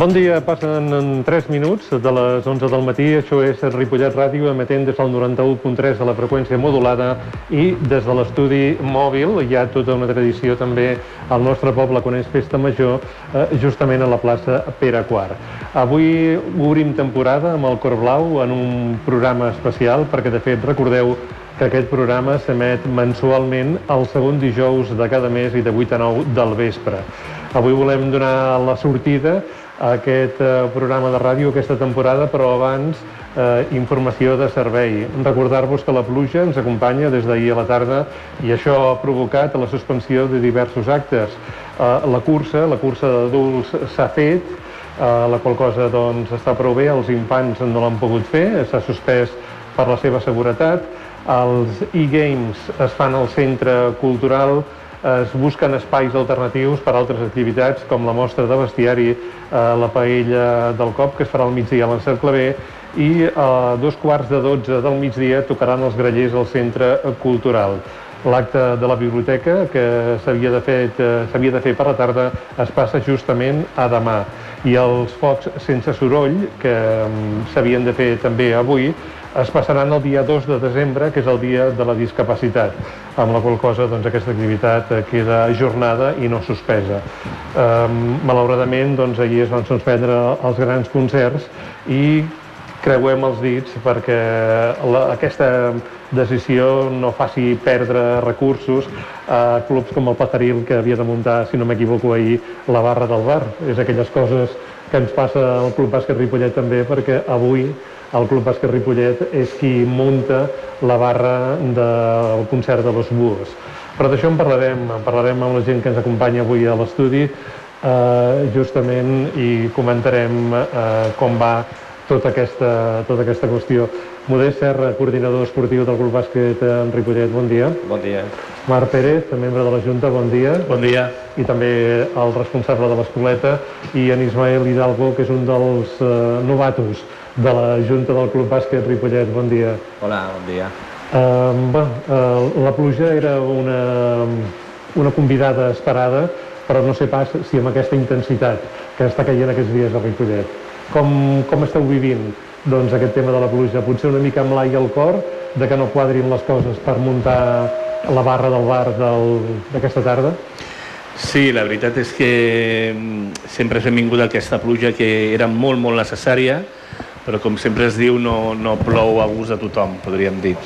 Bon dia, passen en 3 minuts de les 11 del matí. Això és Ripollet Ràdio, emetent des del 91.3 de la freqüència modulada i des de l'estudi mòbil. Hi ha tota una tradició també al nostre poble quan és festa major, eh, justament a la plaça Pere Quart. Avui obrim temporada amb el Cor Blau en un programa especial, perquè de fet recordeu que aquest programa s'emet mensualment el segon dijous de cada mes i de 8 a 9 del vespre. Avui volem donar la sortida aquest eh, programa de ràdio aquesta temporada, però abans eh, informació de servei. Recordar-vos que la pluja ens acompanya des d'ahir a la tarda i això ha provocat la suspensió de diversos actes. Eh, la cursa, la cursa d'adults s'ha fet, eh, la qual cosa doncs, està prou bé, els infants no l'han pogut fer, s'ha suspès per la seva seguretat. Els e-games es fan al centre cultural es busquen espais alternatius per a altres activitats com la mostra de bestiari, eh, la paella del cop que es farà al migdia a l'encercle B i a dos quarts de dotze del migdia tocaran els grellers al centre cultural. L'acte de la biblioteca que s'havia de, fet, eh, de fer per la tarda es passa justament a demà i els focs sense soroll que mm, s'havien de fer també avui es passaran el dia 2 de desembre, que és el dia de la discapacitat, amb la qual cosa doncs, aquesta activitat eh, queda ajornada i no suspesa. Um, malauradament, doncs, ahir es van suspendre els grans concerts i creuem els dits perquè la, aquesta decisió no faci perdre recursos a clubs com el Pataril que havia de muntar, si no m'equivoco ahir, la barra del bar. És aquelles coses que ens passa al Club Bàsquet Ripollet també perquè avui el Club Bàsquet Ripollet és qui munta la barra del concert de los Búhos. Però d'això en parlarem, en parlarem amb la gent que ens acompanya avui a l'estudi eh, justament i comentarem eh, com va tota aquesta, tota aquesta qüestió. Modest Serra, coordinador esportiu del Club Bàsquet en Ripollet, bon dia. Bon dia. Marc Pérez, membre de la Junta, bon dia. Bon dia. I també el responsable de l'Escoleta i en Ismael Hidalgo, que és un dels eh, novatos de la Junta del Club Bàsquet Ripollet. Bon dia. Hola, bon dia. Uh, bé, uh, la pluja era una, una convidada esperada, però no sé pas si amb aquesta intensitat que està caient aquests dies a Ripollet. Com, com esteu vivint doncs, aquest tema de la pluja? Potser una mica amb l'ai al cor, de que no quadrin les coses per muntar la barra del bar d'aquesta tarda? Sí, la veritat és que mm, sempre hem vingut aquesta pluja que era molt, molt necessària, però com sempre es diu no, no plou a gust de tothom, podríem dir.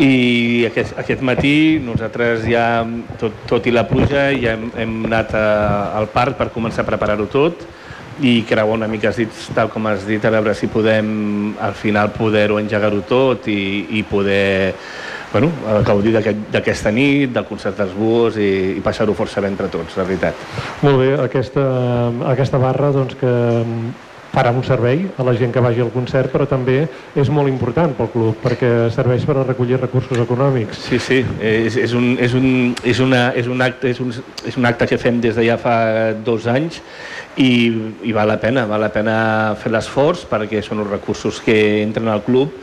I aquest, aquest matí nosaltres ja, tot, tot i la pluja, ja hem, hem anat a, al parc per començar a preparar-ho tot i creuar una mica els dits, tal com has dit, a veure si podem al final poder-ho engegar-ho tot i, i poder bueno, gaudir d'aquesta nit, del concert dels búhos i, i passar-ho força bé entre tots, la veritat. Molt bé, aquesta, aquesta barra doncs, que farà un servei a la gent que vagi al concert, però també és molt important pel club, perquè serveix per a recollir recursos econòmics. Sí, sí, és, és, un, és, un, és, una, és, un acte, és, un, és un acte que fem des de ja fa dos anys i, i val la pena, val la pena fer l'esforç perquè són els recursos que entren al club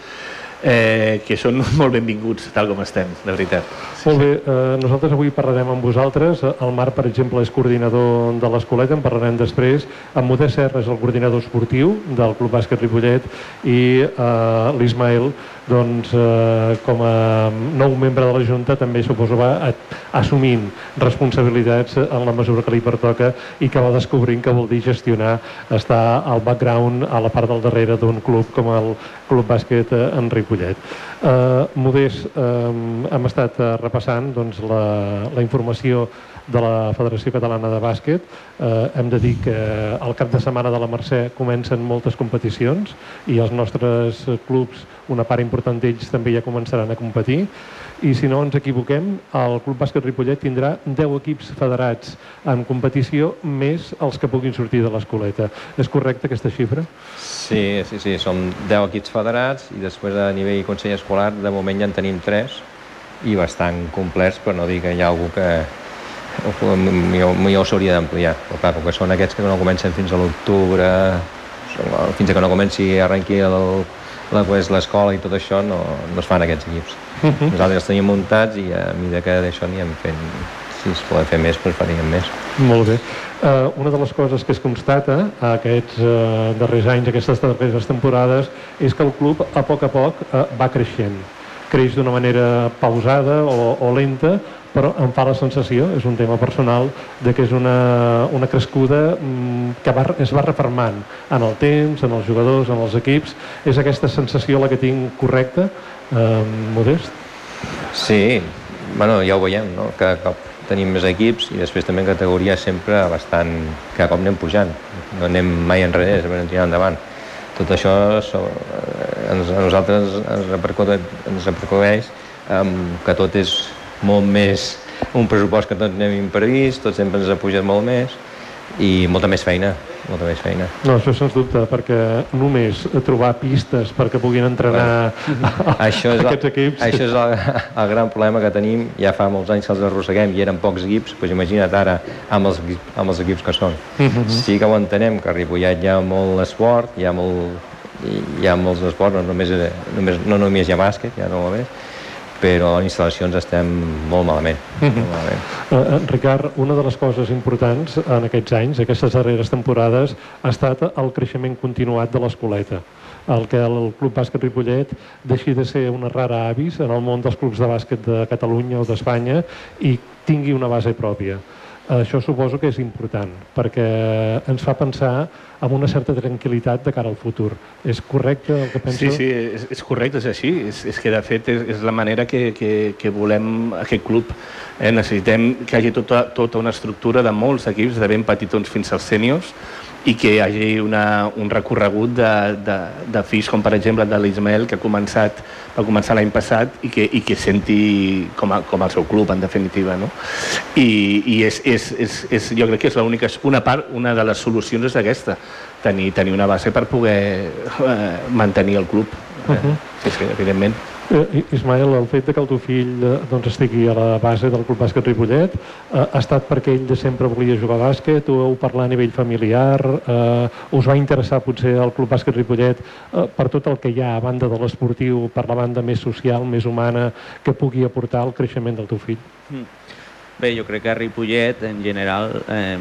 eh, que són molt benvinguts tal com estem, de veritat. Sí, molt bé, eh, nosaltres avui parlarem amb vosaltres. El Marc, per exemple, és coordinador de l'Escoleta, en parlarem després. En Modest Serra és el coordinador esportiu del Club Bàsquet Ripollet i eh, l'Ismael doncs, eh, com a nou membre de la Junta també suposo va assumint responsabilitats en la mesura que li pertoca i que va descobrint que vol dir gestionar, estar al background, a la part del darrere d'un club com el Club Bàsquet en Ripollet. Eh, Modest, eh, hem estat eh, repassant doncs, la, la informació de la Federació Catalana de Bàsquet. Eh, hem de dir que al cap de setmana de la Mercè comencen moltes competicions i els nostres clubs, una part important d'ells també ja començaran a competir i si no ens equivoquem, el Club Bàsquet Ripollet tindrà 10 equips federats en competició més els que puguin sortir de l'escoleta. És correcta aquesta xifra? Sí, sí, sí, som 10 equips federats i després a nivell Consell Escolar de moment ja en tenim 3 i bastant complets, però no dir que hi ha algú que, millor s'hauria d'ampliar. Però clar, com que són aquests que no comencen fins a l'octubre, fins que no comenci a arrenqui l'escola i tot això, no, no es fan aquests equips. Uh -huh. Nosaltres els tenim muntats i a mesura que d'això anirem fent si es poden fer més, doncs faríem més. Molt bé. Uh, una de les coses que es constata aquests uh, darrers anys, aquestes darreres temporades, és que el club a poc a poc uh, va creixent. Creix d'una manera pausada o, o lenta, però em fa la sensació, és un tema personal, de que és una, una crescuda mm, que va, es va refermant en el temps, en els jugadors, en els equips. És aquesta sensació la que tinc correcta, eh, Modest? Sí, bueno, ja ho veiem, no? Cada cop tenim més equips i després també en categoria sempre bastant... Cada cop anem pujant, no anem mai enrere, sempre anem tirant endavant. Tot això so, eh, ens, a nosaltres ens repercuteix, ens repercuteix que tot és molt més un pressupost que tots anem previst, tot sempre ens ha pujat molt més i molta més feina, molta més feina. No, això sens dubte, perquè només trobar pistes perquè puguin entrenar bueno, això és aquests equips... Això és el, el gran problema que tenim, ja fa molts anys que els arrosseguem i eren pocs equips, doncs imagina't ara amb els, amb els equips que són. Uh mhm. -huh. Sí que ho entenem, que a Ripollet hi ha molt esport, hi ha, molt, hi ha molts esports, no només, només, no només hi ha bàsquet, hi ha no només, però en instal·lacions estem molt malament. Uh -huh. molt malament. Uh, Ricard, una de les coses importants en aquests anys, aquestes darreres temporades, ha estat el creixement continuat de l'escoleta el que el Club Bàsquet Ripollet deixi de ser una rara avis en el món dels clubs de bàsquet de Catalunya o d'Espanya i tingui una base pròpia. Això suposo que és important, perquè ens fa pensar amb una certa tranquil·litat de cara al futur. És correcte el que penso? Sí, sí, és, és correcte, és així. És, és que, de fet, és, és la manera que, que, que volem aquest club. Eh, necessitem que hi hagi tota, tota una estructura de molts equips, de ben petitons fins als sèniors, i que hi hagi una, un recorregut de, de, de fills, com per exemple de l'Ismael, que ha començat, va començar l'any passat i que, i que senti com, a, com el seu club, en definitiva. No? I, i és, és, és, és, jo crec que és l'única, una part, una de les solucions és aquesta, tenir, tenir una base per poder eh, mantenir el club. Uh -huh. sí, sí, evidentment. Eh, Ismael, el fet de que el teu fill eh, doncs, estigui a la base del Club Bàsquet Ripollet eh, ha estat perquè ell de sempre volia jugar a bàsquet, ho heu parlat a nivell familiar, eh, us va interessar potser el Club Bàsquet Ripollet eh, per tot el que hi ha a banda de l'esportiu, per la banda més social, més humana, que pugui aportar al creixement del teu fill? Mm. Bé, jo crec que a Ripollet, en general, eh,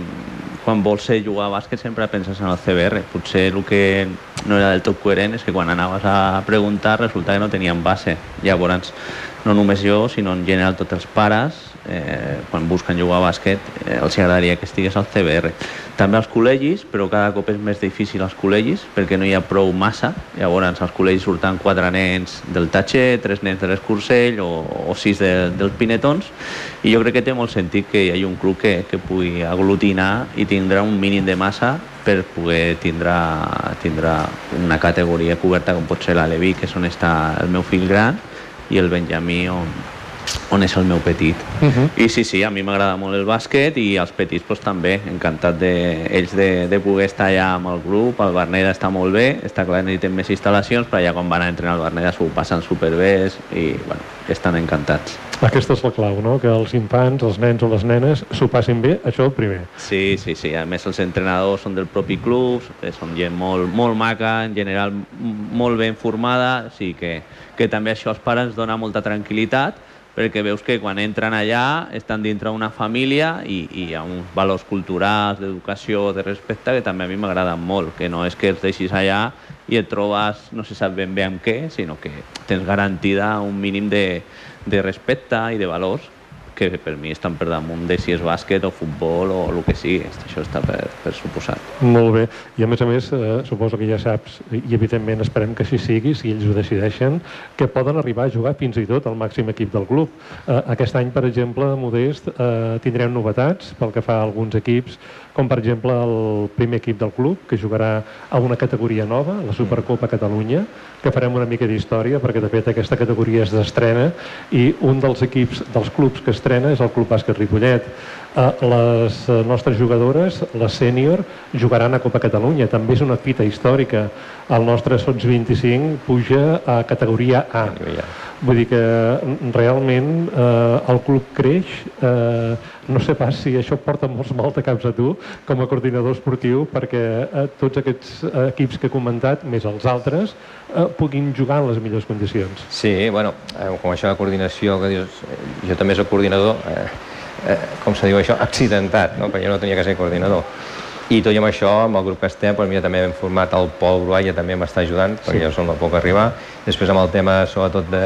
quan vols ser jugar a bàsquet sempre penses en el CBR. Potser el que no era del tot coherent és que quan anaves a preguntar resulta que no tenien base. Llavors, no només jo, sinó en general tots els pares eh, quan busquen jugar a bàsquet eh, els agradaria que estigués al CBR. També als col·legis, però cada cop és més difícil als col·legis perquè no hi ha prou massa. Llavors als col·legis surten quatre nens del Tatxer, tres nens de l'Escursell o, o sis de, dels Pinetons i jo crec que té molt sentit que hi hagi un club que, que pugui aglutinar i tindrà un mínim de massa per poder tindre, tindre una categoria coberta com pot ser l'Alevi, que és on està el meu fill gran, i el Benjamí on, on és el meu petit. Uh -huh. I sí, sí, a mi m'agrada molt el bàsquet i els petits pues, també, encantat de, ells de, de poder estar allà amb el grup, el Berneda està molt bé, està clar que necessitem més instal·lacions, però allà quan van a entrenar al Berneda s'ho passen superbé i bueno, estan encantats. Aquesta és la clau, no? Que els infants, els nens o les nenes s'ho passin bé, això el primer. Sí, sí, sí. A més, els entrenadors són del propi club, són gent molt, molt maca, en general molt ben formada, o sigui que, que també això als pares dona molta tranquil·litat perquè veus que quan entren allà estan dintre una família i, i hi ha uns valors culturals, d'educació, de respecte que també a mi m'agraden molt, que no és que els deixis allà i et trobes no se sap ben bé amb què, sinó que tens garantida un mínim de, de respecte i de valors que per mi estan per damunt de si és bàsquet o futbol o el que sigui. Això està per, per suposat. Molt bé. I a més a més, eh, suposo que ja saps, i evidentment esperem que així sigui, si ells ho decideixen, que poden arribar a jugar fins i tot al màxim equip del club. Eh, aquest any, per exemple, Modest, eh, tindrem novetats pel que fa a alguns equips, com per exemple el primer equip del club, que jugarà a una categoria nova, la Supercopa Catalunya, que farem una mica d'història, perquè de fet aquesta categoria és d'estrena, i un dels equips, dels clubs que estrena és el Club Bàsquet Ripollet. Eh, les nostres jugadores, les sènior, jugaran a Copa Catalunya. També és una fita històrica. El nostre Sots 25 puja a categoria A. Vull dir que mm, realment eh, el club creix. Eh, no sé pas si això porta molts mal de caps a tu com a coordinador esportiu perquè eh, tots aquests equips que he comentat, més els altres, eh, puguin jugar en les millors condicions. Sí, bueno, eh, com això de coordinació que dius, jo també soc coordinador, eh, eh, com se diu això, accidentat, no? perquè jo no tenia que ser coordinador. I tot i amb això, amb el grup que estem, doncs mira, també hem format el Pol Brualla, també m'està ajudant, perquè sí. jo som no puc arribar. Després amb el tema, sobretot, de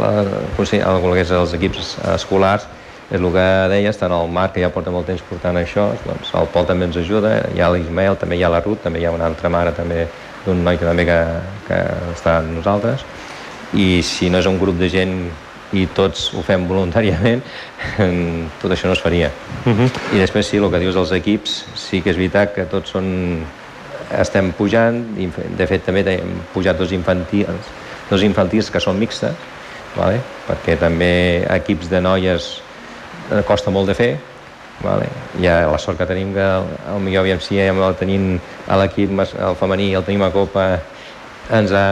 la, el, el que és els equips escolars, és el que deies, tant el Marc, que ja porta molt temps portant això, doncs el Pol també ens ajuda, hi ha l'Ismael, també hi ha la Ruth, també hi ha una altra mare també d'un noi que també que, que està amb nosaltres, i si no és un grup de gent i tots ho fem voluntàriament, tot això no es faria. Uh mhm. -huh. I després sí, el que dius dels equips, sí que és veritat que tots són... estem pujant, de fet també hem pujat dos infantils, dos infantils que són mixtes, vale? perquè també equips de noies eh, costa molt de fer, vale? hi ha la sort que tenim que el millor aviam si ja el tenim a l'equip el femení el tenim a Copa ens ha,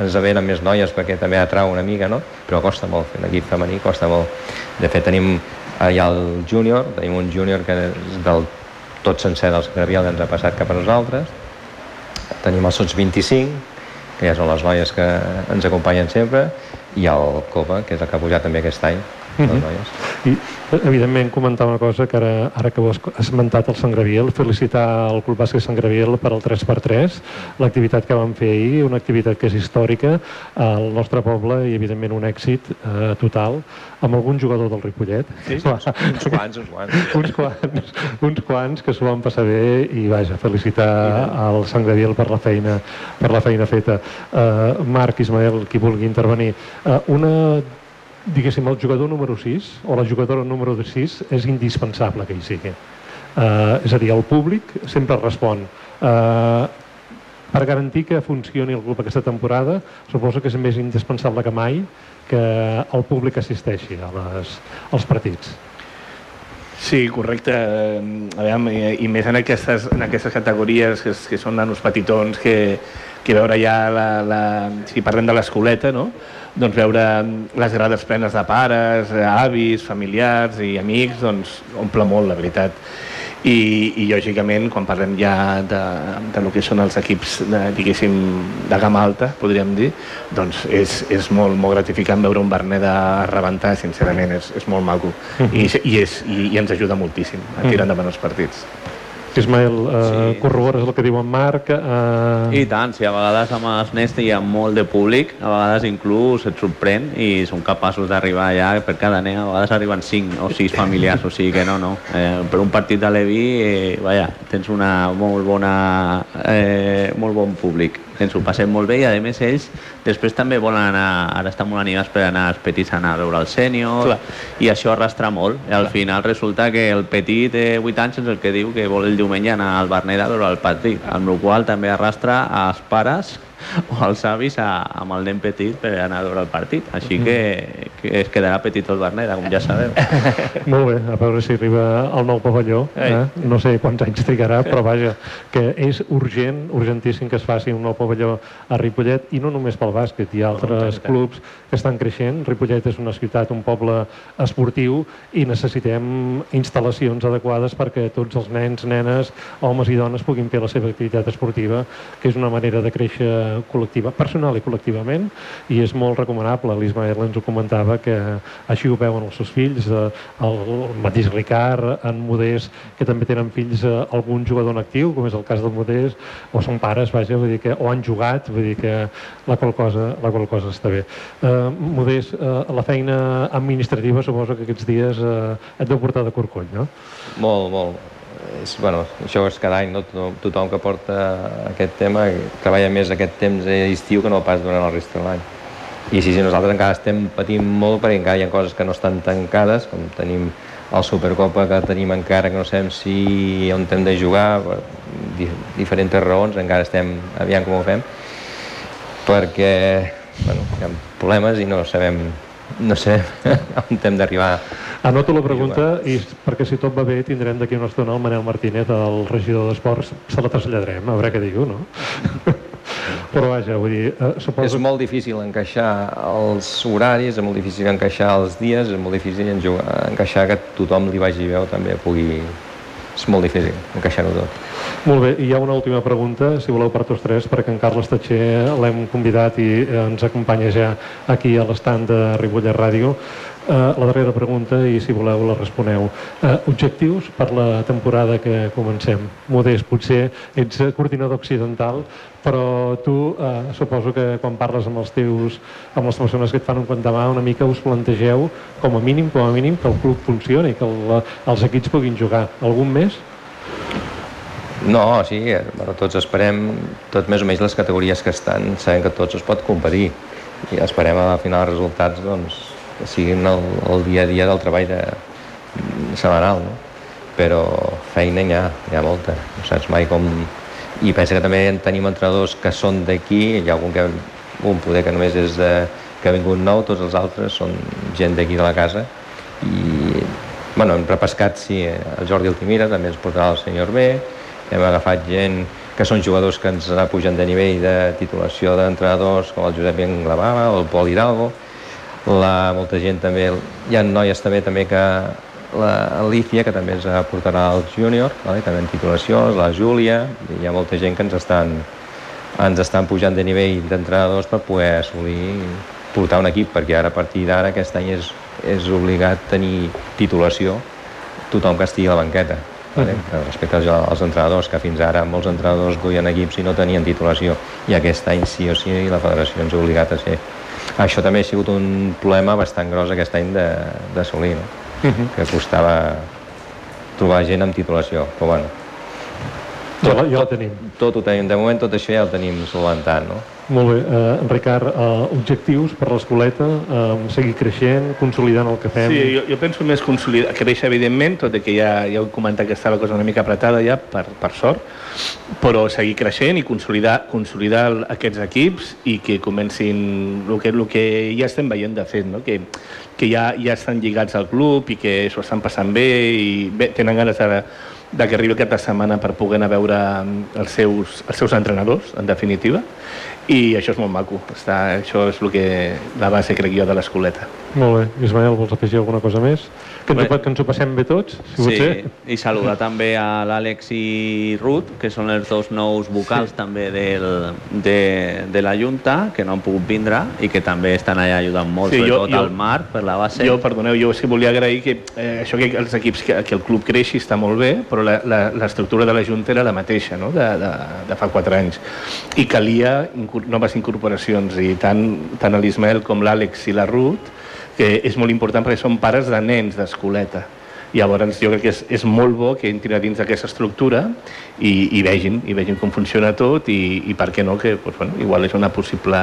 ens venen més noies perquè també atrau una mica, no? però costa molt fer l'equip femení, costa molt. De fet, tenim allà el júnior, tenim un júnior que és del tot sencer del secretarial que ens ha passat cap a nosaltres. Tenim els sots 25, que ja són les noies que ens acompanyen sempre, i el Copa, que és el que ha pujat també aquest any, les mhm. noies. I, evidentment, comentar una cosa que ara, ara que ho has esmentat el Sant Graviel, felicitar el Club Bàsquet Sant Graviel per al 3x3, l'activitat que vam fer ahir, una activitat que és històrica al nostre poble i, evidentment, un èxit eh, total, amb algun jugador del Ripollet. Sí, uns, uns quants, uns quants. uns quants, uns quants que s'ho van passar bé i, vaja, felicitar al Sant Graviel per la feina, per la feina feta. Uh, Marc, Ismael, qui vulgui intervenir. Uh, una diguéssim, el jugador número 6 o la jugadora número 6 és indispensable que hi sigui. Uh, és a dir, el públic sempre respon. Uh, per garantir que funcioni el club aquesta temporada, suposo que és més indispensable que mai que el públic assisteixi a les, als partits. Sí, correcte. A veure, i més en aquestes, en aquestes categories que, que són nanos petitons, que, que veure ja, la, la, si parlem de l'escoleta, no? Doncs veure les grades plenes de pares, avis, familiars i amics, doncs omple molt, la veritat. I, i lògicament, quan parlem ja de, de lo que són els equips, de, diguéssim, de gamma alta, podríem dir, doncs és, és molt, molt gratificant veure un Berneda rebentar, sincerament, és, és molt maco. Mm-hmm. I, i, és, i, i ens ajuda moltíssim a tirar mm. endavant els partits. Ismael, eh, sí. corrobores el que diu en Marc? Eh... I tant, si sí, a vegades amb els Nest hi ha molt de públic, a vegades inclús et sorprèn i són capaços d'arribar allà per cada nen, a vegades arriben 5 o 6 familiars, o sigui que no, no. Eh, per un partit de Levi, eh, vaja, tens una molt bona, eh, molt bon públic ens ho passem molt bé i a més ells després també volen anar, ara estan molt animats per anar els petits a anar a veure el sènior i això arrastra molt i al Clar. final resulta que el petit de 8 anys és el que diu que vol el diumenge anar al Berneda a veure el partit amb la qual també arrastra als pares o els avis a, amb el nen petit per anar a veure el partit. Així que, que es quedarà petit el Berneda, com ja sabeu. Molt bé, a veure si arriba al nou pavelló. Eh? No sé quants anys trigarà, però vaja, que és urgent, urgentíssim que es faci un nou pavelló a Ripollet, i no només pel bàsquet, hi ha altres clubs que estan creixent. Ripollet és una ciutat, un poble esportiu, i necessitem instal·lacions adequades perquè tots els nens, nenes, homes i dones puguin fer la seva activitat esportiva, que és una manera de créixer col·lectiva, personal i col·lectivament, i és molt recomanable. L'Ismael ens ho comentava que així ho veuen els seus fills, eh, el mateix Ricard, en Modés, que també tenen fills eh, algun jugador en actiu, com és el cas del Modés, o són pares, vaja, vull dir que, o han jugat, vull dir que la qual cosa, la qual cosa està bé. Eh, Modés, eh, la feina administrativa suposo que aquests dies eh, et deu portar de corcoll, no? Molt, molt és, bueno, això és cada any, no? tothom que porta aquest tema treballa més aquest temps d'estiu que no pas durant el resta de l'any. I sí, sí, nosaltres encara estem patint molt perquè encara hi ha coses que no estan tancades, com tenim el Supercopa que tenim encara que no sabem si on hem de jugar, per diferents raons, encara estem aviam com ho fem, perquè bueno, hi ha problemes i no sabem no sé on hem d'arribar. Anoto la pregunta i perquè si tot va bé tindrem d'aquí una estona el Manel Martínez, el regidor d'Esports, se la traslladarem, a veure què diu, no? Però vaja, vull dir... Eh, suposo... És molt difícil encaixar els horaris, és molt difícil encaixar els dies, és molt difícil encaixar que tothom li vagi bé o també pugui és molt difícil encaixar-ho tot. Molt bé, i hi ha una última pregunta, si voleu per tots tres, perquè en Carles Tatxer l'hem convidat i ens acompanya ja aquí a l'estand de Ripollet Ràdio. Uh, la darrera pregunta, i si voleu la responeu. Uh, objectius per la temporada que comencem. Modest, potser ets coordinador occidental, però tu uh, suposo que quan parles amb els teus amb les persones que et fan un quant de mà una mica us plantegeu com a mínim com a mínim que el club funcioni, que el, els equips puguin jugar. Algun més? No, sí, bueno, tots esperem, tot més o menys les categories que estan, sabem que tots es pot competir i esperem a final resultats doncs, siguin el, el dia a dia del treball de, setmanal, no? però feina hi ha, hi ha molta, no saps mai com... I pensa que també tenim entrenadors que són d'aquí, hi ha algun que un poder que només és de, que ha vingut nou, tots els altres són gent d'aquí de la casa i bueno, hem repescat sí, el Jordi Altimira també ens portarà el senyor B hem agafat gent que són jugadors que ens pugen de nivell de titulació d'entrenadors com el Josep Englavava o el Pol Hidalgo la, molta gent també hi ha noies també també que l'Alícia que també ens portarà el júnior vale? també en titulació, la Júlia hi ha molta gent que ens estan ens estan pujant de nivell d'entrenadors per poder assolir portar un equip perquè ara a partir d'ara aquest any és, és obligat tenir titulació tothom que estigui a la banqueta Vale? Uh respecte als entrenadors, que fins ara molts entrenadors duien equips i no tenien titulació i aquest any sí o sí la federació ens ha obligat a ser això també ha sigut un problema bastant gros aquest any d'assolir no? uh -huh. que costava trobar gent amb titulació però bueno ja, ja ho tenim. Tot, tot ho tenim. De moment tot això ja ho tenim solventant, no? Molt bé. Uh, Ricard, uh, objectius per l'escoleta, uh, seguir creixent, consolidant el que fem? Sí, jo, jo penso més consolidar, créixer evidentment, tot i que ja, ja heu comentat que està la cosa una mica apretada ja, per, per sort, però seguir creixent i consolidar, consolidar aquests equips i que comencin el que, el que ja estem veient de fet, no? que, que ja, ja estan lligats al club i que s'ho estan passant bé i bé, tenen ganes de de que arribi aquesta setmana per poder anar a veure els seus, els seus entrenadors, en definitiva, i això és molt maco. Està, això és el que, la base, crec jo, de l'escoleta. Molt bé. Ismael, vols afegir alguna cosa més? Que ens, ho, que ens ho passem bé tots, si sí, i saludar també a l'Àlex i Ruth, que són els dos nous vocals sí. també del, de, de la Junta, que no han pogut vindre i que també estan allà ajudant molt, sí, sobretot jo, al Marc, per la base. Jo, perdoneu, jo sí volia agrair que eh, això que els equips, que, que el club creixi està molt bé, però l'estructura de la Junta era la mateixa, no?, de, de, de fa quatre anys. I calia noves incorporacions, i tant, tant l'Ismael com l'Àlex i la Ruth que és molt important perquè són pares de nens d'escoleta. Llavors jo crec que és, és molt bo que entrin a dins d'aquesta estructura i, i vegin, i vegin com funciona tot i, i per què no, que doncs, bueno, igual és una possible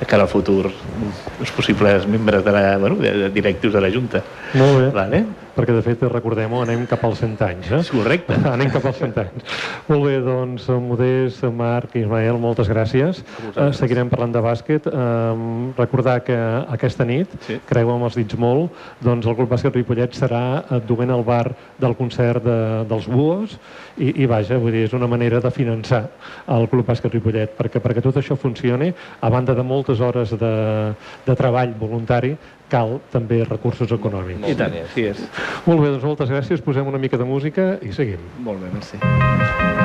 de cara al futur els possibles membres de la, bueno, de, de directius de la Junta. Molt bé. Vale? Perquè de fet, recordem-ho, anem cap als 100 anys. Eh? Correcte. anem cap als 100 anys. Molt bé, doncs, Modest, Marc i Ismael, moltes gràcies. Uh, seguirem parlant de bàsquet. Uh, recordar que aquesta nit, sí. creu amb els dits molt, doncs el Club Bàsquet Ripollet serà duent al bar del concert de, dels Buos i, i vaja, vull dir, és una manera de finançar el Club Bàsquet Ripollet, perquè perquè tot això funcioni, a banda de moltes hores de, de treball voluntari, cal també recursos econòmics. I tant, sí és. Molt bé, doncs moltes gràcies. Posem una mica de música i seguim. Molt bé, merci.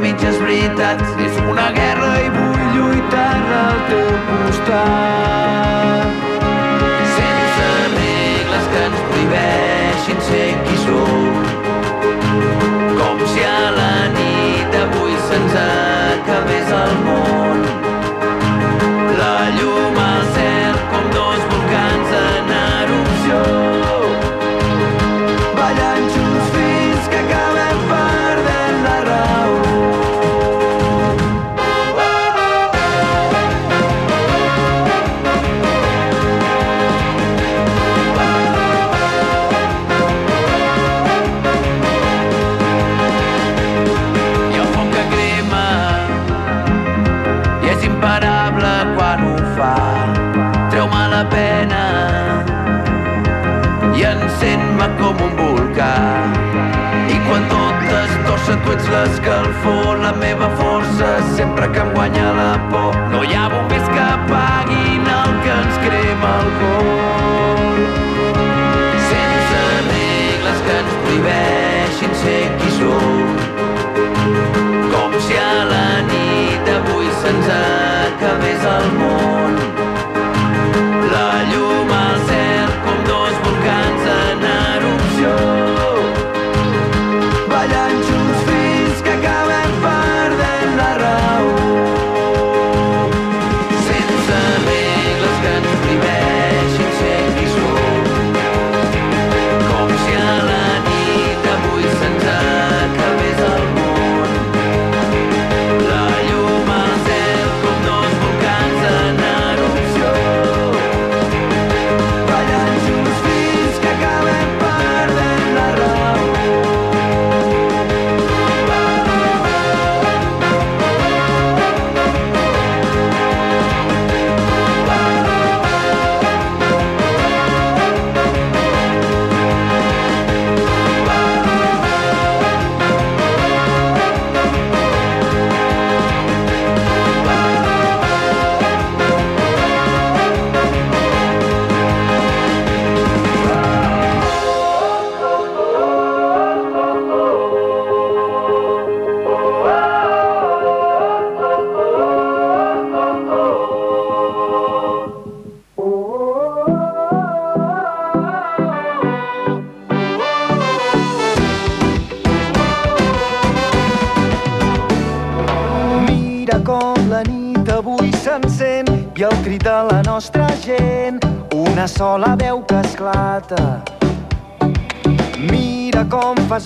Mitges veritats. És una guerra i vull lluitar al teu costat.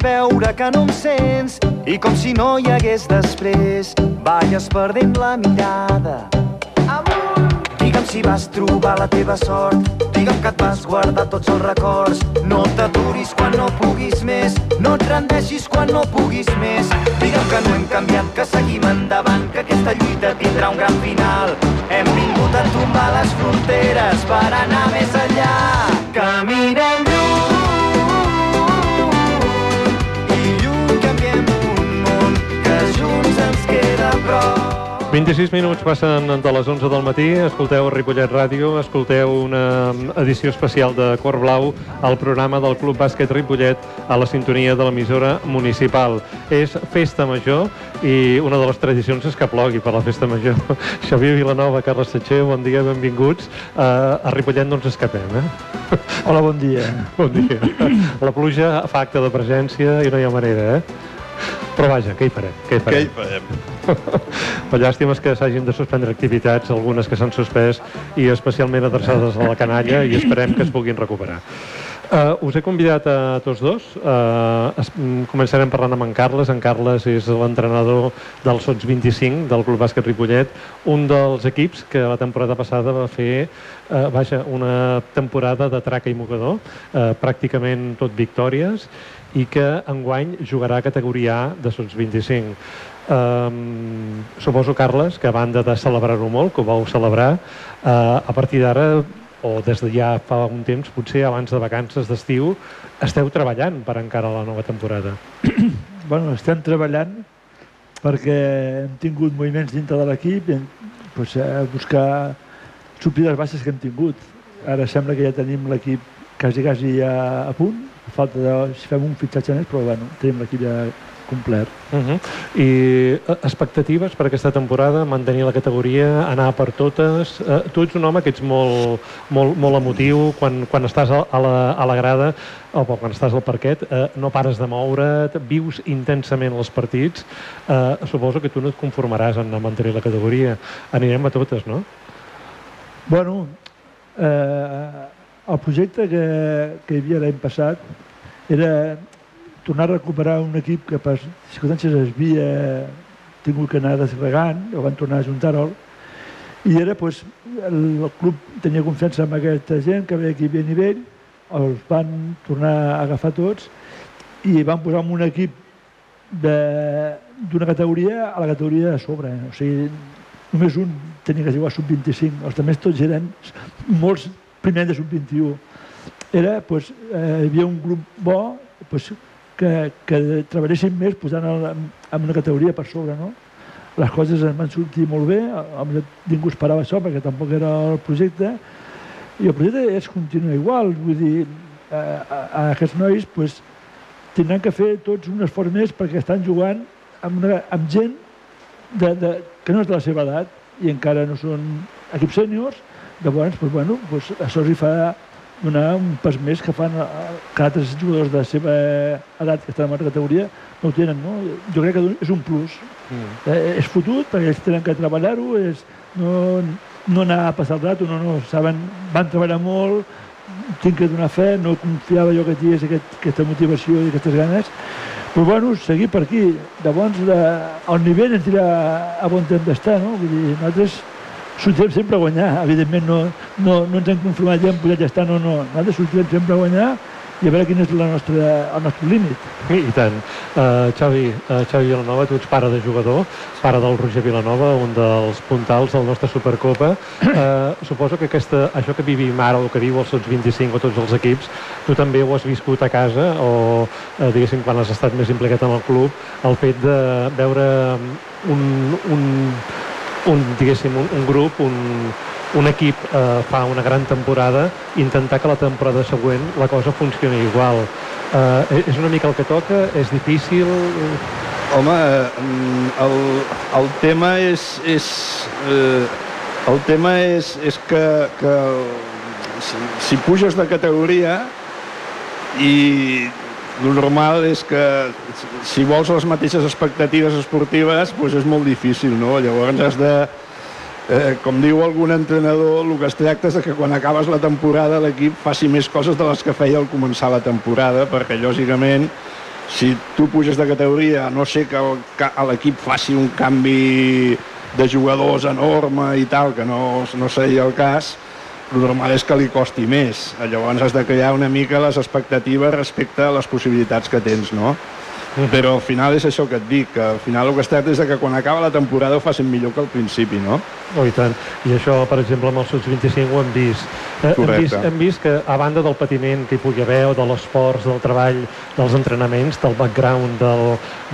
Veure que no em sents i com si no hi hagués després, balles perdent la mirada. Digue'm si vas trobar la teva sort, digue'm que et vas guardar tots els records. No t'aturis quan no puguis més, no et rendeixis quan no puguis més. Digue'm que no hem canviat, que seguim endavant, que aquesta lluita tindrà un gran final. Hem vingut a tombar les fronteres per 26 minuts passen de les 11 del matí, escolteu Ripollet Ràdio, escolteu una edició especial de Cor Blau al programa del Club Bàsquet Ripollet a la sintonia de l'emissora municipal. És Festa Major i una de les tradicions és que plogui per la Festa Major. Xavier Vilanova, Carles Setxer, bon dia, benvinguts. A Ripollet no ens escapem, eh? Hola, bon dia. Bon dia. La pluja fa acte de presència i no hi ha manera, eh? Però vaja, què hi farem? Què hi farem? Què hi farem? La llàstima és que s'hagin de suspendre activitats, algunes que s'han suspès i especialment adreçades a la canalla i esperem que es puguin recuperar. Uh, us he convidat a tots dos. Uh, es, començarem parlant amb en Carles. En Carles és l'entrenador del Sots 25 del Club Bàsquet Ripollet, un dels equips que la temporada passada va fer uh, vaja, una temporada de traca i mocador, uh, pràcticament tot victòries, i que enguany jugarà a categoria A de Sots 25. Um, suposo, Carles, que a banda de celebrar-ho molt, que ho vau celebrar, uh, a partir d'ara, o des de ja fa un temps, potser abans de vacances d'estiu, esteu treballant per encara la nova temporada. Bueno, estem treballant perquè hem tingut moviments dintre de l'equip i doncs, a buscar suplir les baixes que hem tingut. Ara sembla que ja tenim l'equip quasi, quasi a, a punt. A falta de, si fem un fitxatge més, però bueno, tenim l'equip ja complet. Uh -huh. I eh, expectatives per aquesta temporada, mantenir la categoria, anar per totes... Uh, tu ets un home que ets molt, molt, molt emotiu quan, quan estàs a, la, a la grada o quan estàs al parquet, uh, no pares de moure't, vius intensament els partits. Uh, suposo que tu no et conformaràs en mantenir la categoria. Anirem a totes, no? Bueno, eh, el projecte que, que hi havia l'any passat era tornar a recuperar un equip que per circumstàncies es havia tingut que anar desgregant, o van tornar a juntar-ho, i era, doncs, el, club tenia confiança en aquesta gent que veia que hi nivell, els van tornar a agafar tots i van posar en un equip d'una categoria a la categoria de sobre. O sigui, només un tenia que jugar sub-25, els altres tots eren molts primer de sub-21. Era, doncs, eh, hi havia un grup bo, doncs, que, que treballessin més posant el, en una categoria per sobre, no? Les coses ens van sortir molt bé, ningú esperava això perquè tampoc era el projecte, i el projecte és continua igual, vull dir, a, a, a aquests nois pues, tindran que fer tots un esforç més perquè estan jugant amb, una, amb gent de, de, que no és de la seva edat i encara no són equips sèniors, llavors pues, bueno, pues, això els hi fa donar un pas més que fan eh, que altres jugadors de la seva edat que estan en altra categoria no ho tenen, no? Jo crec que és un plus. Mm. Eh, és fotut perquè ells tenen que treballar-ho, no, no anar a passar el rato, no, no, saben, van treballar molt, tinc que donar fe, no confiava jo que tingués aquest, aquesta motivació i aquestes ganes, però bueno, seguir per aquí. Llavors, de, el nivell ens dirà a bon temps d'estar, no? Vull dir, nosaltres sortirem sempre a guanyar, evidentment no, no, no ens hem conformat ja en ja estar, no, no, nosaltres sortirem sempre a guanyar i a veure quin és la nostra, el nostre límit. I, tant. Uh, Xavi, uh, Xavi Vilanova, tu ets pare de jugador, pare del Roger Vilanova, un dels puntals del nostre Supercopa. Uh, suposo que aquesta, això que vivim ara, o que viu els Sots 25 o tots els equips, tu també ho has viscut a casa o, uh, diguéssim, quan has estat més implicat en el club, el fet de veure un, un, un diguéssim, un, un grup, un, un equip eh, fa una gran temporada, intentar que la temporada següent la cosa funcioni igual. Eh, és una mica el que toca? És difícil? Home, mm, el, el tema és... és eh, el tema és, és que, que si, si puges de categoria i el normal és que si vols les mateixes expectatives esportives doncs és molt difícil, no? Llavors has de, eh, com diu algun entrenador, el que es tracta és que quan acabes la temporada l'equip faci més coses de les que feia al començar la temporada, perquè lògicament si tu puges de categoria, no sé que l'equip faci un canvi de jugadors enorme i tal, que no, no seria el cas, el normal és que li costi més. Llavors has de crear una mica les expectatives respecte a les possibilitats que tens, no? Però al final és això que et dic, que al final el que es tracta és que quan acaba la temporada ho facin millor que al principi, no? Oh, i tant. I això, per exemple, amb els Sots 25 ho hem vist. Eh, hem, Correcte. vist hem vist que, a banda del patiment que hi pugui haver, o de l'esforç, del treball, dels entrenaments, del background del,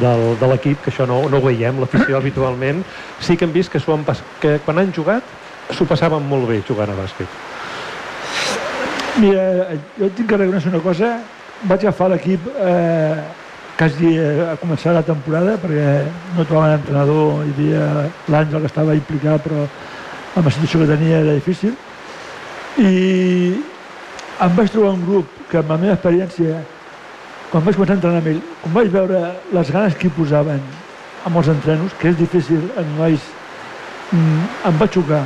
del, de l'equip, que això no, no ho veiem, l'afició habitualment, sí que hem vist que, han que quan han jugat s'ho passaven molt bé jugant a bàsquet. Mira, jo tinc que reconèixer una cosa. Vaig agafar l'equip eh, quasi a començar la temporada perquè no trobaven entrenador, hi havia l'Àngel que estava implicat però amb la situació que tenia era difícil i em vaig trobar un grup que amb la meva experiència quan vaig començar a entrenar amb ell, quan vaig veure les ganes que hi posaven amb els entrenos, que és difícil en nois, mm, em va xocar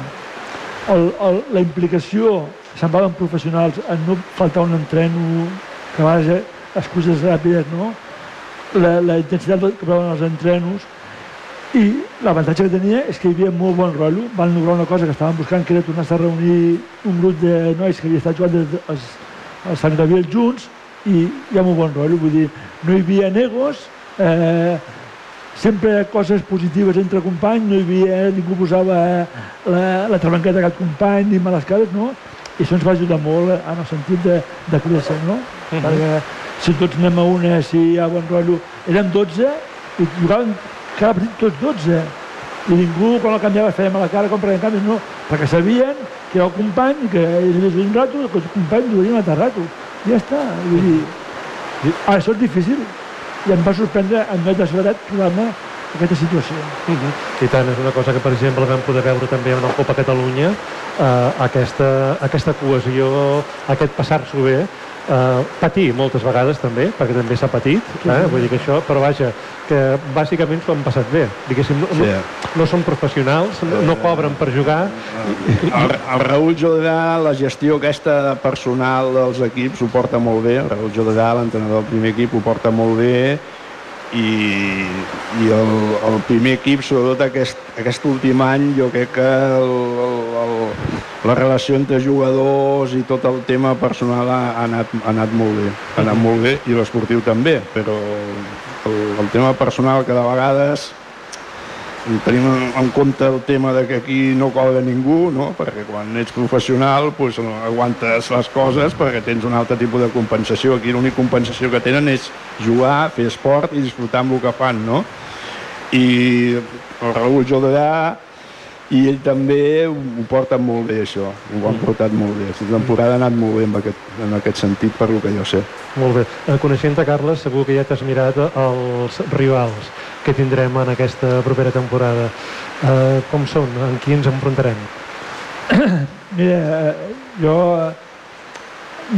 el, el, la implicació semblaven professionals en no faltar un entreno que a excuses ràpides no? la, la intensitat que proven els entrenos. I l'avantatge que tenia és que hi havia molt bon rotllo. Van lograr una cosa que estaven buscant que era tornar-se a reunir un grup de nois que havia estat jugant des els Sant Gabriel junts i hi ha molt bon rotllo. Vull dir, no hi havia negos eh, sempre coses positives entre companys, no hi havia, ningú posava la, la trabanqueta a cap company ni males cares, no? I això ens va ajudar molt en el sentit de, de créixer, no? Uh -huh. Perquè si tots anem a una, si hi ha bon rotllo... Érem 12 i jugaven cada partit tots 12. I ningú, quan el canviava, feia mala cara, com perquè no. Perquè sabien que era el company, que ell havia un rato, que el company duria un altre rato. I ja està. Vull dir, ara, això és difícil i em va sorprendre en de seguretat trobar-me aquesta situació. Uh -huh. I tant, és una cosa que, per exemple, vam poder veure també en el Copa Catalunya, eh, aquesta, aquesta cohesió, aquest passar-s'ho bé, eh, patir moltes vegades també, perquè també s'ha patit, eh? vull dir que això, però vaja, que bàsicament s'ho han passat bé. Diguéssim, no, no, Sí. no són professionals, no, no cobren per jugar, El, el Raül Jordà, la gestió aquesta personal dels equips ho porta molt bé. El Raül Jordà, l'entrenador del primer equip, ho porta molt bé i, i el, el primer equip, sobretot aquest, aquest últim any, jo crec que el, el, el, la relació entre jugadors i tot el tema personal ha, ha, anat, ha anat molt bé. Ha anat molt bé i l'esportiu també, però el, el tema personal que de vegades tenim en compte el tema de que aquí no cobra ningú, no? perquè quan ets professional pues, aguantes les coses perquè tens un altre tipus de compensació. Aquí l'única compensació que tenen és jugar, fer esport i disfrutar amb el que fan. No? I el Raül Jordà i ell també ho porta molt bé això, ho han portat molt bé. La temporada ha anat molt bé en aquest, en aquest sentit, per lo que jo sé. Molt bé. Eh, Coneixent-te, Carles, segur que ja t'has mirat els rivals que tindrem en aquesta propera temporada. Eh, com són? En qui ens enfrontarem? Mira, eh, jo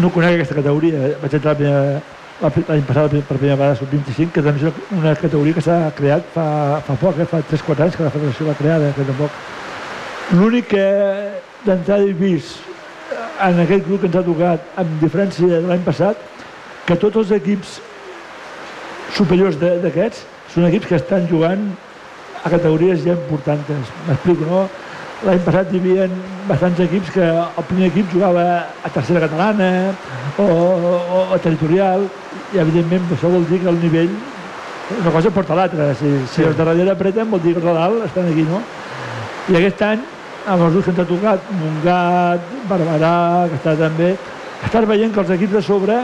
no conec aquesta categoria. Vaig entrar la primera- la- l'any passat per primera vegada sub 25, que també és una categoria que s'ha creat fa, fa poc, eh? fa 3-4 anys que la federació l'ha creada, que tampoc. L'únic que d'entrada he vist en aquest grup que ens ha tocat, amb diferència de l'any passat, que tots els equips superiors d'aquests són equips que estan jugant a categories ja importants. M'explico, no? L'any passat hi havia bastants equips que el primer equip jugava a tercera catalana o, o, o territorial i evidentment això vol dir que el nivell una cosa porta l'altra. Si, si els de darrere apreten vol dir que els de dalt estan aquí, no? I aquest any, amb els grups que ens ha tocat, Montgat, Barberà, que està també, estàs veient que els equips de sobre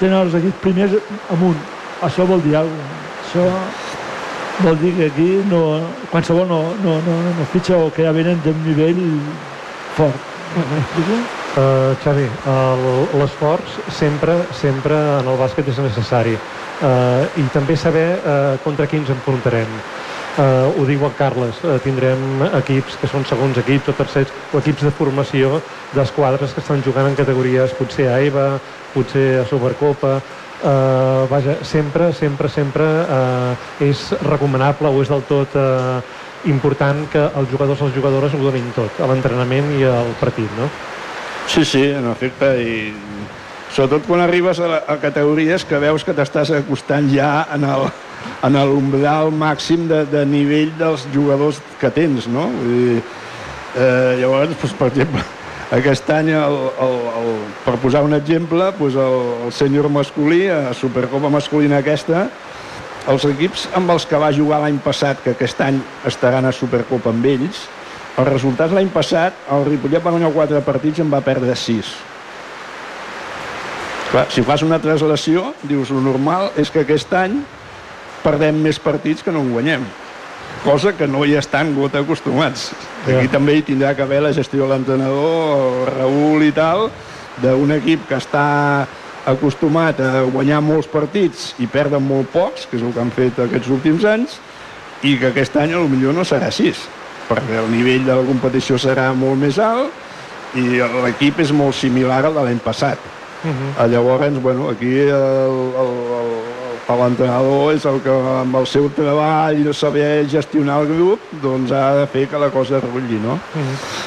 tenen els equips primers amunt. Això vol dir alguna cosa. Això vol dir que aquí no, qualsevol no, no, no, no fitxa o que ja venen d'un nivell fort. Uh, Xavi, l'esforç sempre, sempre en el bàsquet és necessari uh, i també saber uh, contra qui ens enfrontarem. Uh, ho diu el Carles, uh, tindrem equips que són segons equips o tercers o equips de formació d'esquadres que estan jugant en categories potser a EVA, potser a Supercopa, uh, vaja, sempre, sempre, sempre uh, és recomanable o és del tot uh, important que els jugadors i les jugadores ho donin tot, a l'entrenament i al partit, no? Sí, sí, en efecte, i sobretot quan arribes a, la, a categories que veus que t'estàs acostant ja en el, en l'umbral màxim de, de nivell dels jugadors que tens, no? Vull dir, eh, llavors, doncs, per exemple, aquest any, el, el, el, per posar un exemple, doncs el, el sènior masculí, a Supercopa masculina aquesta, els equips amb els que va jugar l'any passat, que aquest any estaran a Supercopa amb ells, els resultats l'any passat, el Ripollet va guanyar 4 partits i en va perdre 6. Clar, si fas una translació, dius, el normal és que aquest any perdem més partits que no en guanyem. Cosa que no hi estan gota acostumats. Aquí Ja. també hi tindrà que haver la gestió de l'entrenador, Raül i tal, d'un equip que està acostumat a guanyar molts partits i perdre molt pocs, que és el que han fet aquests últims anys, i que aquest any potser no serà així, perquè el nivell de la competició serà molt més alt i l'equip és molt similar al de l'any passat. Uh -huh. Ah, Llavors, bueno, aquí el, el, el, el l'entrenador és el que amb el seu treball i de saber gestionar el grup doncs ha de fer que la cosa rotlli, no?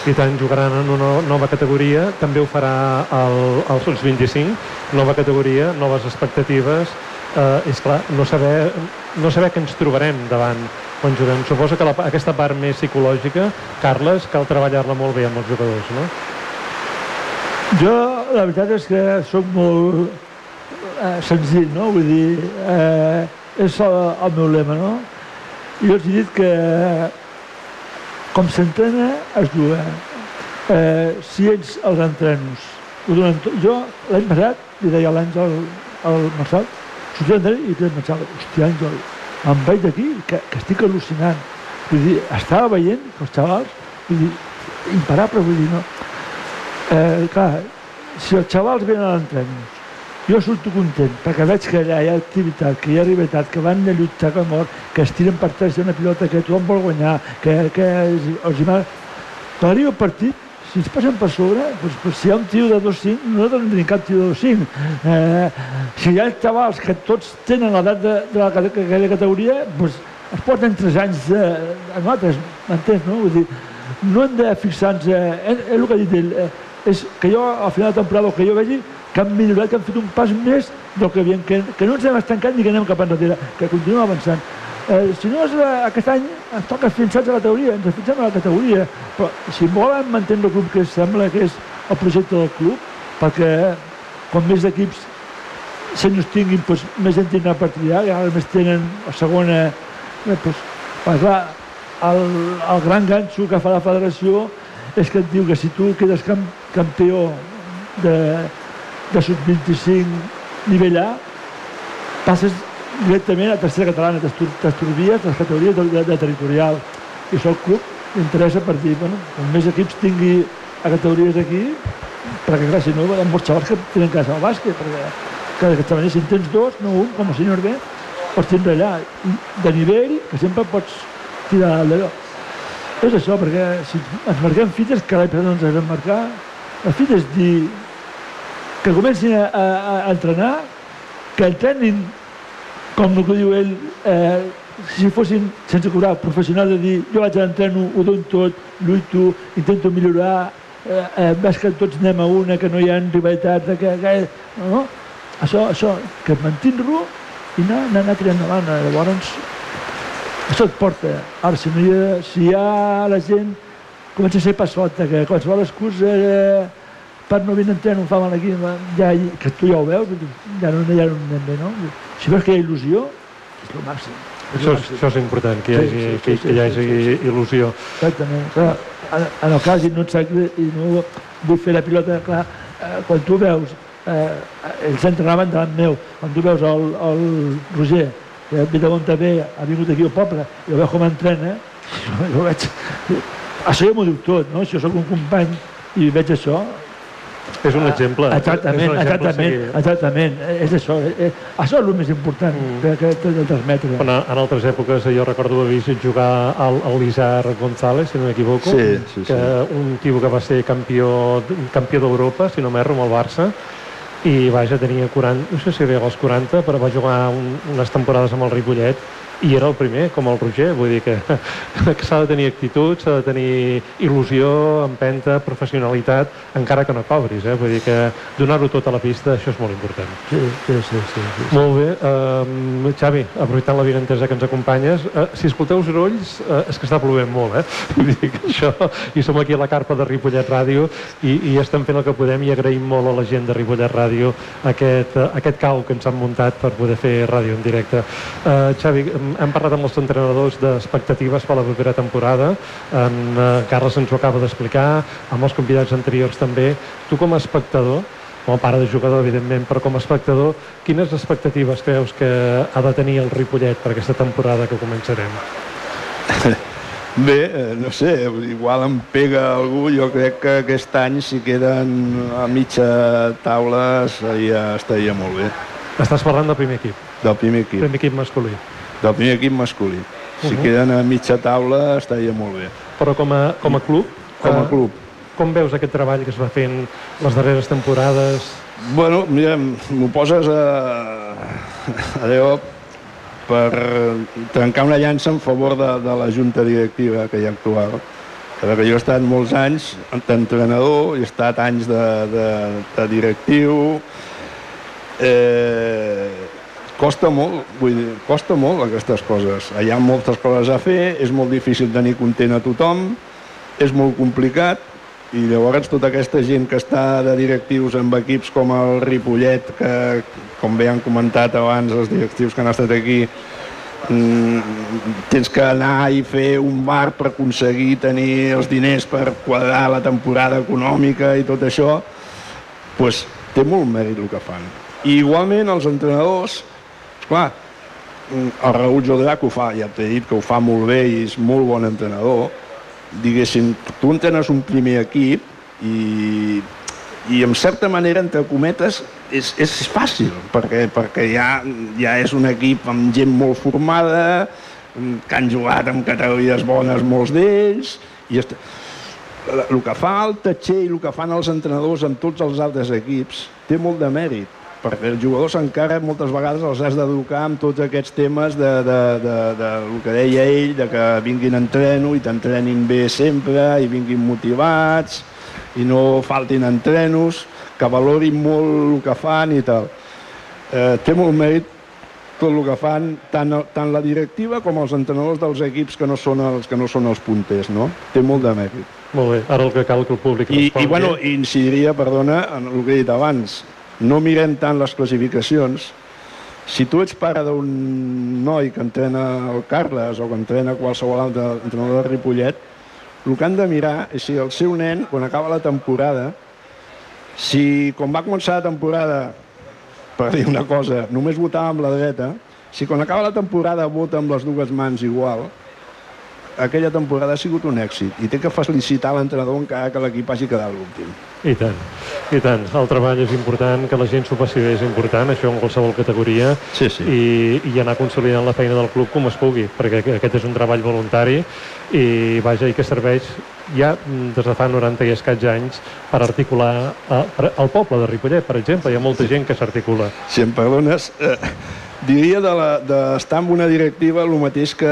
I tant, jugaran en una nova categoria, també ho farà el, el Sols 25, nova categoria, noves expectatives, eh, és clar, no saber, no saber què ens trobarem davant quan juguem. Suposo que la, aquesta part més psicològica, Carles, cal treballar-la molt bé amb els jugadors, no? Jo, la veritat és que sóc molt eh, senzill, no? Vull dir, eh, és el, el meu lema, no? Jo els he dit que com s'entrena, es juga. Eh, si ells els entrenos ho donen tot. Jo, l'any passat, li deia l'Àngel, al Marçal, sortia d'entrenar i dic, Marçal, hòstia, Àngel, em vaig d'aquí, que, que estic al·lucinant. Vull dir, estava veient els xavals, vull dir, imparable, vull dir, no? Eh, clar, si els xavals venen a l'entrenament, jo surto content perquè veig que allà hi ha activitat, que hi ha rivalitat, que van a lluitar com mort, que es tiren per tres una pilota que tothom vol guanyar, que, que els, hi mal... Quan arriba el partit, si ens passen per sobre, doncs, doncs si hi ha un tio de 2-5, nosaltres no tenim cap tio de 2-5. Eh, si hi ha xavals que tots tenen l'edat de, de la, cate- aquella categoria, doncs es porten 3 anys de, de nosaltres, m'entens, no? Vull dir, no hem de fixar-nos... Eh, és, és el que ha dit ell, eh, és que jo, al final de temporada, el que jo vegi, que han millorat, que han fet un pas més del que havien, que, que no ens hem estancat ni que anem cap enrere, que continuem avançant. Eh, si no, és, eh, aquest any ens toca fixar a la teoria, ens fixem a la categoria, però si volen mantenir el club que sembla que és el projecte del club, perquè com més equips senyors tinguin, doncs, més gent tindrà per triar, i ara més tenen la segona... Eh, doncs, clar, el, el gran ganxo que fa la federació és que et diu que si tu quedes camp, campió de, de sub-25 nivell A, passes directament a tercera catalana, t'estorbies les categories de, de, de territorial. I això al club interessa per dir, bueno, com més equips tingui a categories aquí, perquè clar, si no, hi ha molts xavals que tenen casa al bàsquet, perquè que d'aquesta manera, si en tens dos, no un, com el senyor B, pots tindre allà. De nivell, que sempre pots tirar d'allò. És això, perquè si ens marquem fites, que l'any passat no ens vam marcar, la fita és dir que comencin a, a, a entrenar, que entrenin com el que diu ell, eh, si fossin sense cobrar professionals de dir jo vaig a l'entreno, ho dono tot, lluito, intento millorar, eh, eh, ves que tots anem a una, que no hi ha rivalitat, que, que, no? Això, això, que mantenir-lo i anar, anar, anar tirant endavant. Llavors, això et porta. Ara, si, no hi ha, si hi ha la gent comença a ser passota, que qualsevol excusa eh, per no venir a entrenar un fa mal aquí, ja, que tu ja ho veus, ja no, ja no anem bé, no? Si veus que hi ha il·lusió, és el màxim. És Això, és, això és important, que hi Sí, hagi, sí, sí, que, sí, que hi sí, hagi sí, sí. il·lusió. Exactament. Clar, en, en el cas, i no, i no vull fer la pilota, clar, eh, quan tu veus, eh, ells entrenaven davant meu, quan tu veus el, el Roger, que ve de Montavé, ha vingut aquí al poble, i el veus com entrena, jo, jo veig... Això ja m'ho diu tot, no? Si jo sóc un company i veig això, És un exemple. Exactament, és un exemple a exactament, seguir. exactament. Eh, És això, eh, eh, això és el més important Mm. que, que t'he de transmetre. En, en altres èpoques jo recordo haver vist jugar al, al Lizar González, si no m'equivoco, Sí, sí, sí. que un tio que va ser campió, campió d'Europa, si no m'erro, amb el Barça, i vaja, tenia 40, no sé si arriba als 40, però va jugar un, unes temporades amb el Ripollet i era el primer, com el Roger, vull dir que, que s'ha de tenir actitud, s'ha de tenir il·lusió, empenta, professionalitat, encara que no cobris, eh? vull dir que donar-ho tot a la pista, això és molt important. Sí, sí, sí. sí, sí. Molt bé. Uh, Xavi, aprofitant la vinentesa que ens acompanyes, uh, si escolteu sorolls, uh, és que està plovent molt, eh? Vull dir que això... I som aquí a la carpa de Ripollet Ràdio i, i estem fent el que podem i agraïm molt a la gent de Ripollet Ràdio aquest, uh, aquest cau que ens han muntat per poder fer ràdio en directe. Uh, Xavi, hem- hem parlat amb els entrenadors d'expectatives per a la propera temporada. En uh, Carles ens ho acaba d'explicar, amb els convidats anteriors també. Tu com a espectador, com a pare de jugador, evidentment, però com a espectador, quines expectatives creus que ha de tenir el Ripollet per aquesta temporada que començarem? Bé, eh, no sé, igual em pega algú, jo crec que aquest any si queden a mitja taula seria, estaria molt bé, Estàs parlant del primer equip, del primer equip, primer equip masculí. Del primer equip masculí. Si Uh-huh. queden a mitja taula estaria molt bé, Però com a, com a club, com a eh, club. com veus aquest treball que es va fent les darreres temporades? Bueno, mira, m'ho poses a, a Déu per trencar una llança en favor de, de la junta directiva que hi ha actual. Perquè jo he estat molts anys d'entrenador, he estat anys de, de, de directiu, eh, costa molt, vull dir, costa molt aquestes coses. Hi ha moltes coses a fer, és molt difícil tenir content a tothom, és molt complicat, i llavors tota aquesta gent que està de directius amb equips com el Ripollet, que com bé han comentat abans els directius que han estat aquí, mm, tens que anar i fer un bar per aconseguir tenir els diners per quadrar la temporada econòmica i tot això, pues, té molt mèrit el que fan. I igualment els entrenadors, esclar, mm, el Raúl Jodrà que ho fa, ja t'he dit que ho fa molt bé i és molt bon entrenador, diguéssim, tu entrenes un primer equip i, i en certa manera, entre cometes, és, és fàcil, perquè, perquè ja, ja és un equip amb gent molt formada, mm, que han jugat en categories bones molts d'ells, i est... el que fa el Tatxer i el que fan els entrenadors amb tots els altres equips té molt de mèrit, perquè els jugadors encara moltes vegades els has d'educar amb tots aquests temes de, de, de, de, el que deia ell, de que vinguin a entreno i t'entrenin bé sempre i vinguin motivats i no faltin entrenos, que valorin molt el que fan i tal. Eh, té molt mèrit tot el que fan tant, tant la directiva com els entrenadors dels equips que no són els, que no són els punters, no? Té molt de mèrit. Molt bé, ara el que cal que el públic I, i bueno, incidiria, perdona, en el que he dit abans. No mirem tant les classificacions, si tu ets pare d'un noi que entrena el Carles o que entrena qualsevol altre entrenador de Ripollet, el que han de mirar és si el seu nen, quan acaba la temporada, si quan va començar la temporada, per dir una cosa, només votava amb la dreta, si quan acaba la temporada vota amb les dues mans igual, aquella temporada ha sigut un èxit i té que felicitar l'entrenador encara que l'equip hagi quedat l'últim. I tant, i tant. El treball és important, que la gent s'ho passi bé és important, això en qualsevol categoria, Sí, sí. i, i anar consolidant la feina del club com es pugui, perquè aquest és un treball voluntari i, vaja, i que serveix ja des de fa 90 i escaig anys per articular eh, per- el poble de Ripollet, per exemple. Hi ha molta gent que s'articula. Si em perdones, eh, diria de la- d'estar de, en una directiva el mateix que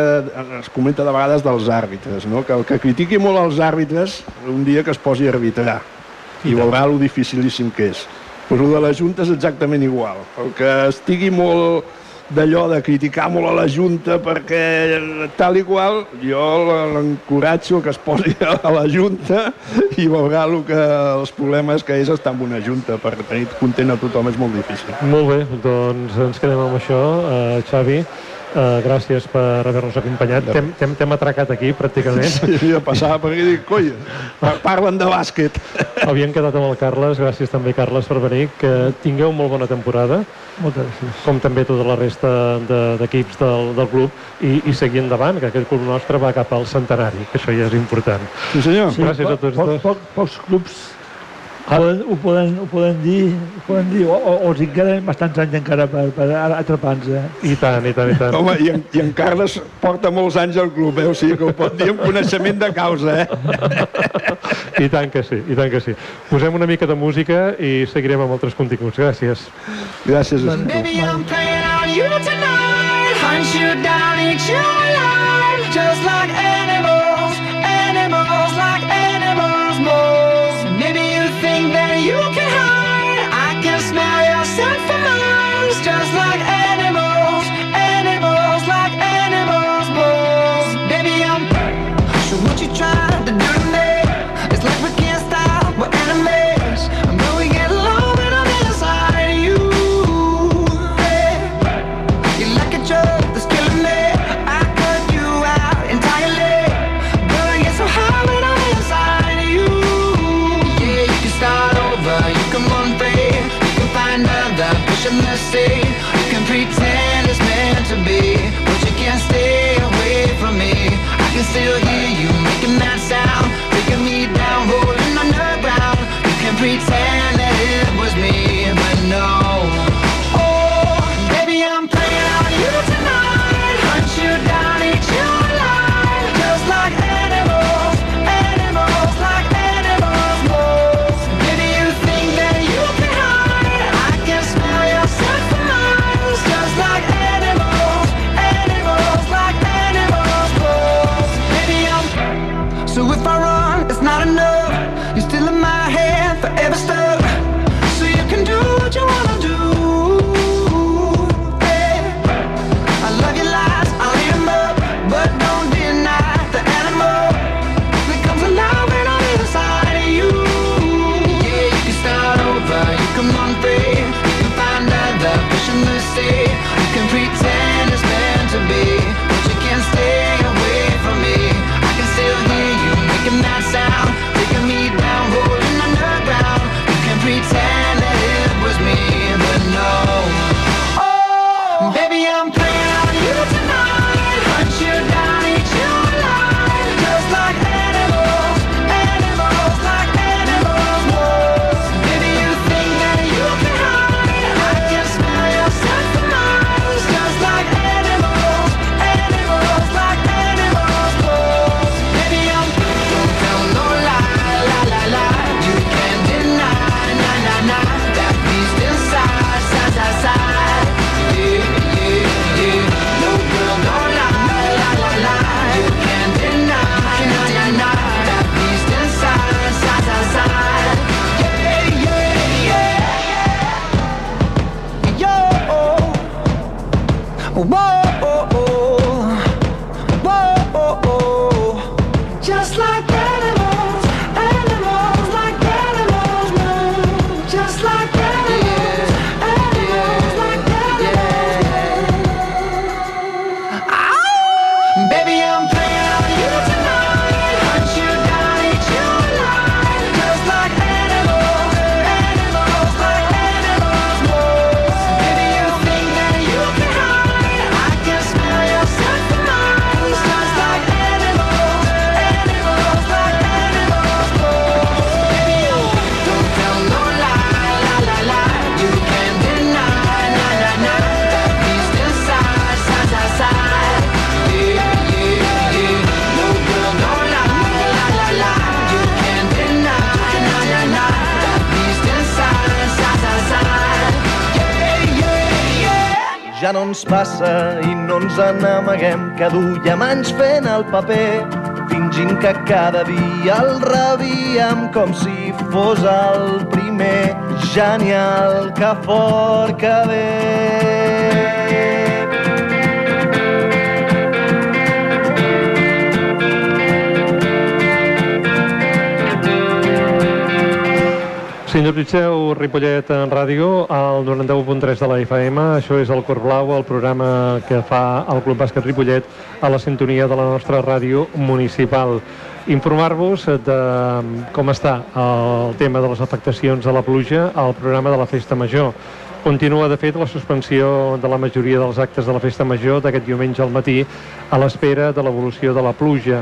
es comenta de vegades dels àrbitres, no? que el que critiqui molt els àrbitres, un dia que es posi a arbitrar i veurà lo dificilíssim que és. Però el de la Junta és exactament igual. El que estigui molt d'allò de criticar molt a la Junta perquè tal i qual, jo l'encoratjo que es posi a la Junta i veurà el que, els problemes que és estar en una Junta per tenir content a tothom és molt difícil. Molt bé, doncs ens quedem amb això. Uh, Xavi, uh, gràcies per haver-nos acompanyat. T'hem- T'hem atracat aquí, pràcticament. Sí, jo passava per aquí i dic, coi, par- parlen de bàsquet. Havíem quedat amb el Carles, gràcies també Carles per venir, que tingueu molt bona temporada, Moltes gràcies. com també tota la resta de- d'equips del, del club, i, i seguir endavant, que aquest club nostre va cap al centenari, que això ja és important. Sí, senyor. Sí. Gràcies a po- tots poc, dos. Poc, pocs clubs. Poden, ho, poden, ho poden dir, ho poden dir o, o, o els queden bastants anys encara per, per atrapar-nos. Eh? I tant, i tant, i tant. Home, i en, i en Carles porta molts anys al club, eh? o sigui que ho pot dir amb coneixement de causa, eh? I tant que sí, i tant que sí. Posem una mica de música i seguirem amb altres continguts. Gràcies. Gràcies a tu. Baby, I'm playing on you tonight. Hunt you down, eat you alive. Just like animals, animals, like animals, moles. You start over, you can run free. You can find another in the sea. You can pretend it's meant to be. But you can't stay away from me. I can still hear you making that sound. Taking me down, rolling underground. You can pretend that it was me, ja no ens passa i no ens n'amaguem que duiem anys fent el paper fingint que cada dia el rebíem com si fos el primer genial que fort que ve Sintonitzeu Ripollet en ràdio al 91.3 de la FM. Això és el Cor Blau, el programa que fa el Club Bàsquet Ripollet a la sintonia de la nostra ràdio municipal. Informar-vos de com està el tema de les afectacions a la pluja al programa de la Festa Major. Continua, de fet, la suspensió de la majoria dels actes de la Festa Major d'aquest diumenge al matí a l'espera de l'evolució de la pluja.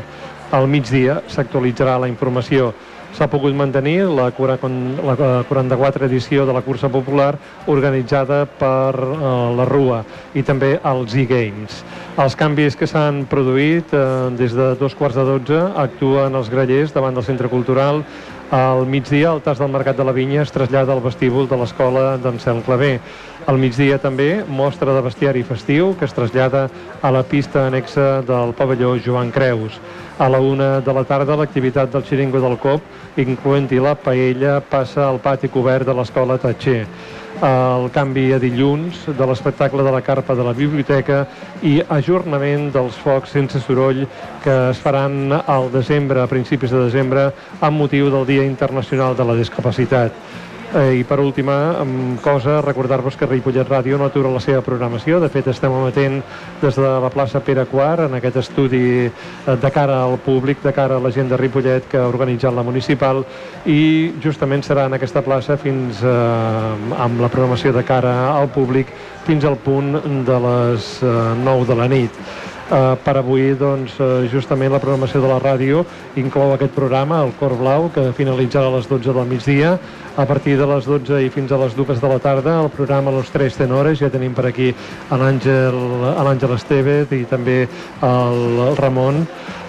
Al migdia s'actualitzarà la informació s'ha pogut mantenir la, la 44 edició de la cursa popular organitzada per eh, la Rua i també els e-Games. Els canvis que s'han produït eh, des de dos quarts de dotze actuen els grellers davant del centre cultural al migdia, el tas del Mercat de la Vinya es trasllada al vestíbul de l'escola d'en Cel Clavé. Al migdia també mostra de bestiari festiu que es trasllada a la pista anexa del pavelló Joan Creus. A la una de la tarda l'activitat del xiringo del COP, incloent-hi la paella, passa al pati cobert de l'escola Tatxer el canvi a dilluns de l'espectacle de la carpa de la biblioteca i ajornament dels focs sense soroll que es faran al desembre, a principis de desembre, amb motiu del Dia Internacional de la Discapacitat. Eh, I per última cosa, recordar-vos que Ripollet Ràdio no atura la seva programació. De fet, estem emetent des de la plaça Pere Quart en aquest estudi eh, de cara al públic, de cara a la gent de Ripollet que ha organitzat la municipal i justament serà en aquesta plaça fins eh, amb la programació de cara al públic fins al punt de les eh, 9 de la nit. Uh, per avui, doncs, uh, justament la programació de la ràdio inclou aquest programa, el Cor Blau, que finalitzarà a les 12 del migdia. A partir de les 12 i fins a les 2 de la tarda, el programa Los Tres Tenores, ja tenim per aquí l'Àngel Estevez i també el, Ramon,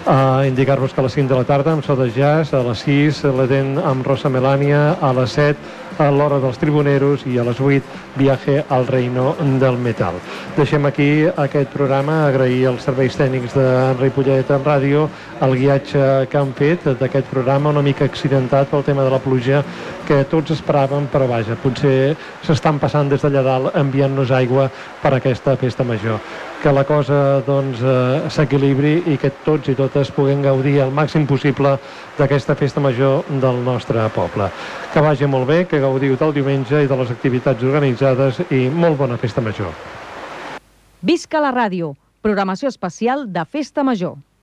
Uh, indicar-vos que a les 5 de la tarda amb so de jazz, a les 6 l'Eden amb Rosa Melania, a les 7 a l'hora dels tribuneros i a les 8 viaje al reino del metal. Deixem aquí aquest programa, agrair els serveis tècnics de Ripollet en ràdio, el guiatge que han fet d'aquest programa, una mica accidentat pel tema de la pluja, que tots esperàvem, però vaja, potser s'estan passant des d'allà dalt enviant-nos aigua per aquesta festa major que la cosa doncs, eh, s'equilibri i que tots i totes puguem gaudir al màxim possible d'aquesta festa major del nostre poble. Que vagi molt bé, que gaudiu del diumenge i de les activitats organitzades i molt bona festa major. Visca la ràdio, programació especial de Festa Major.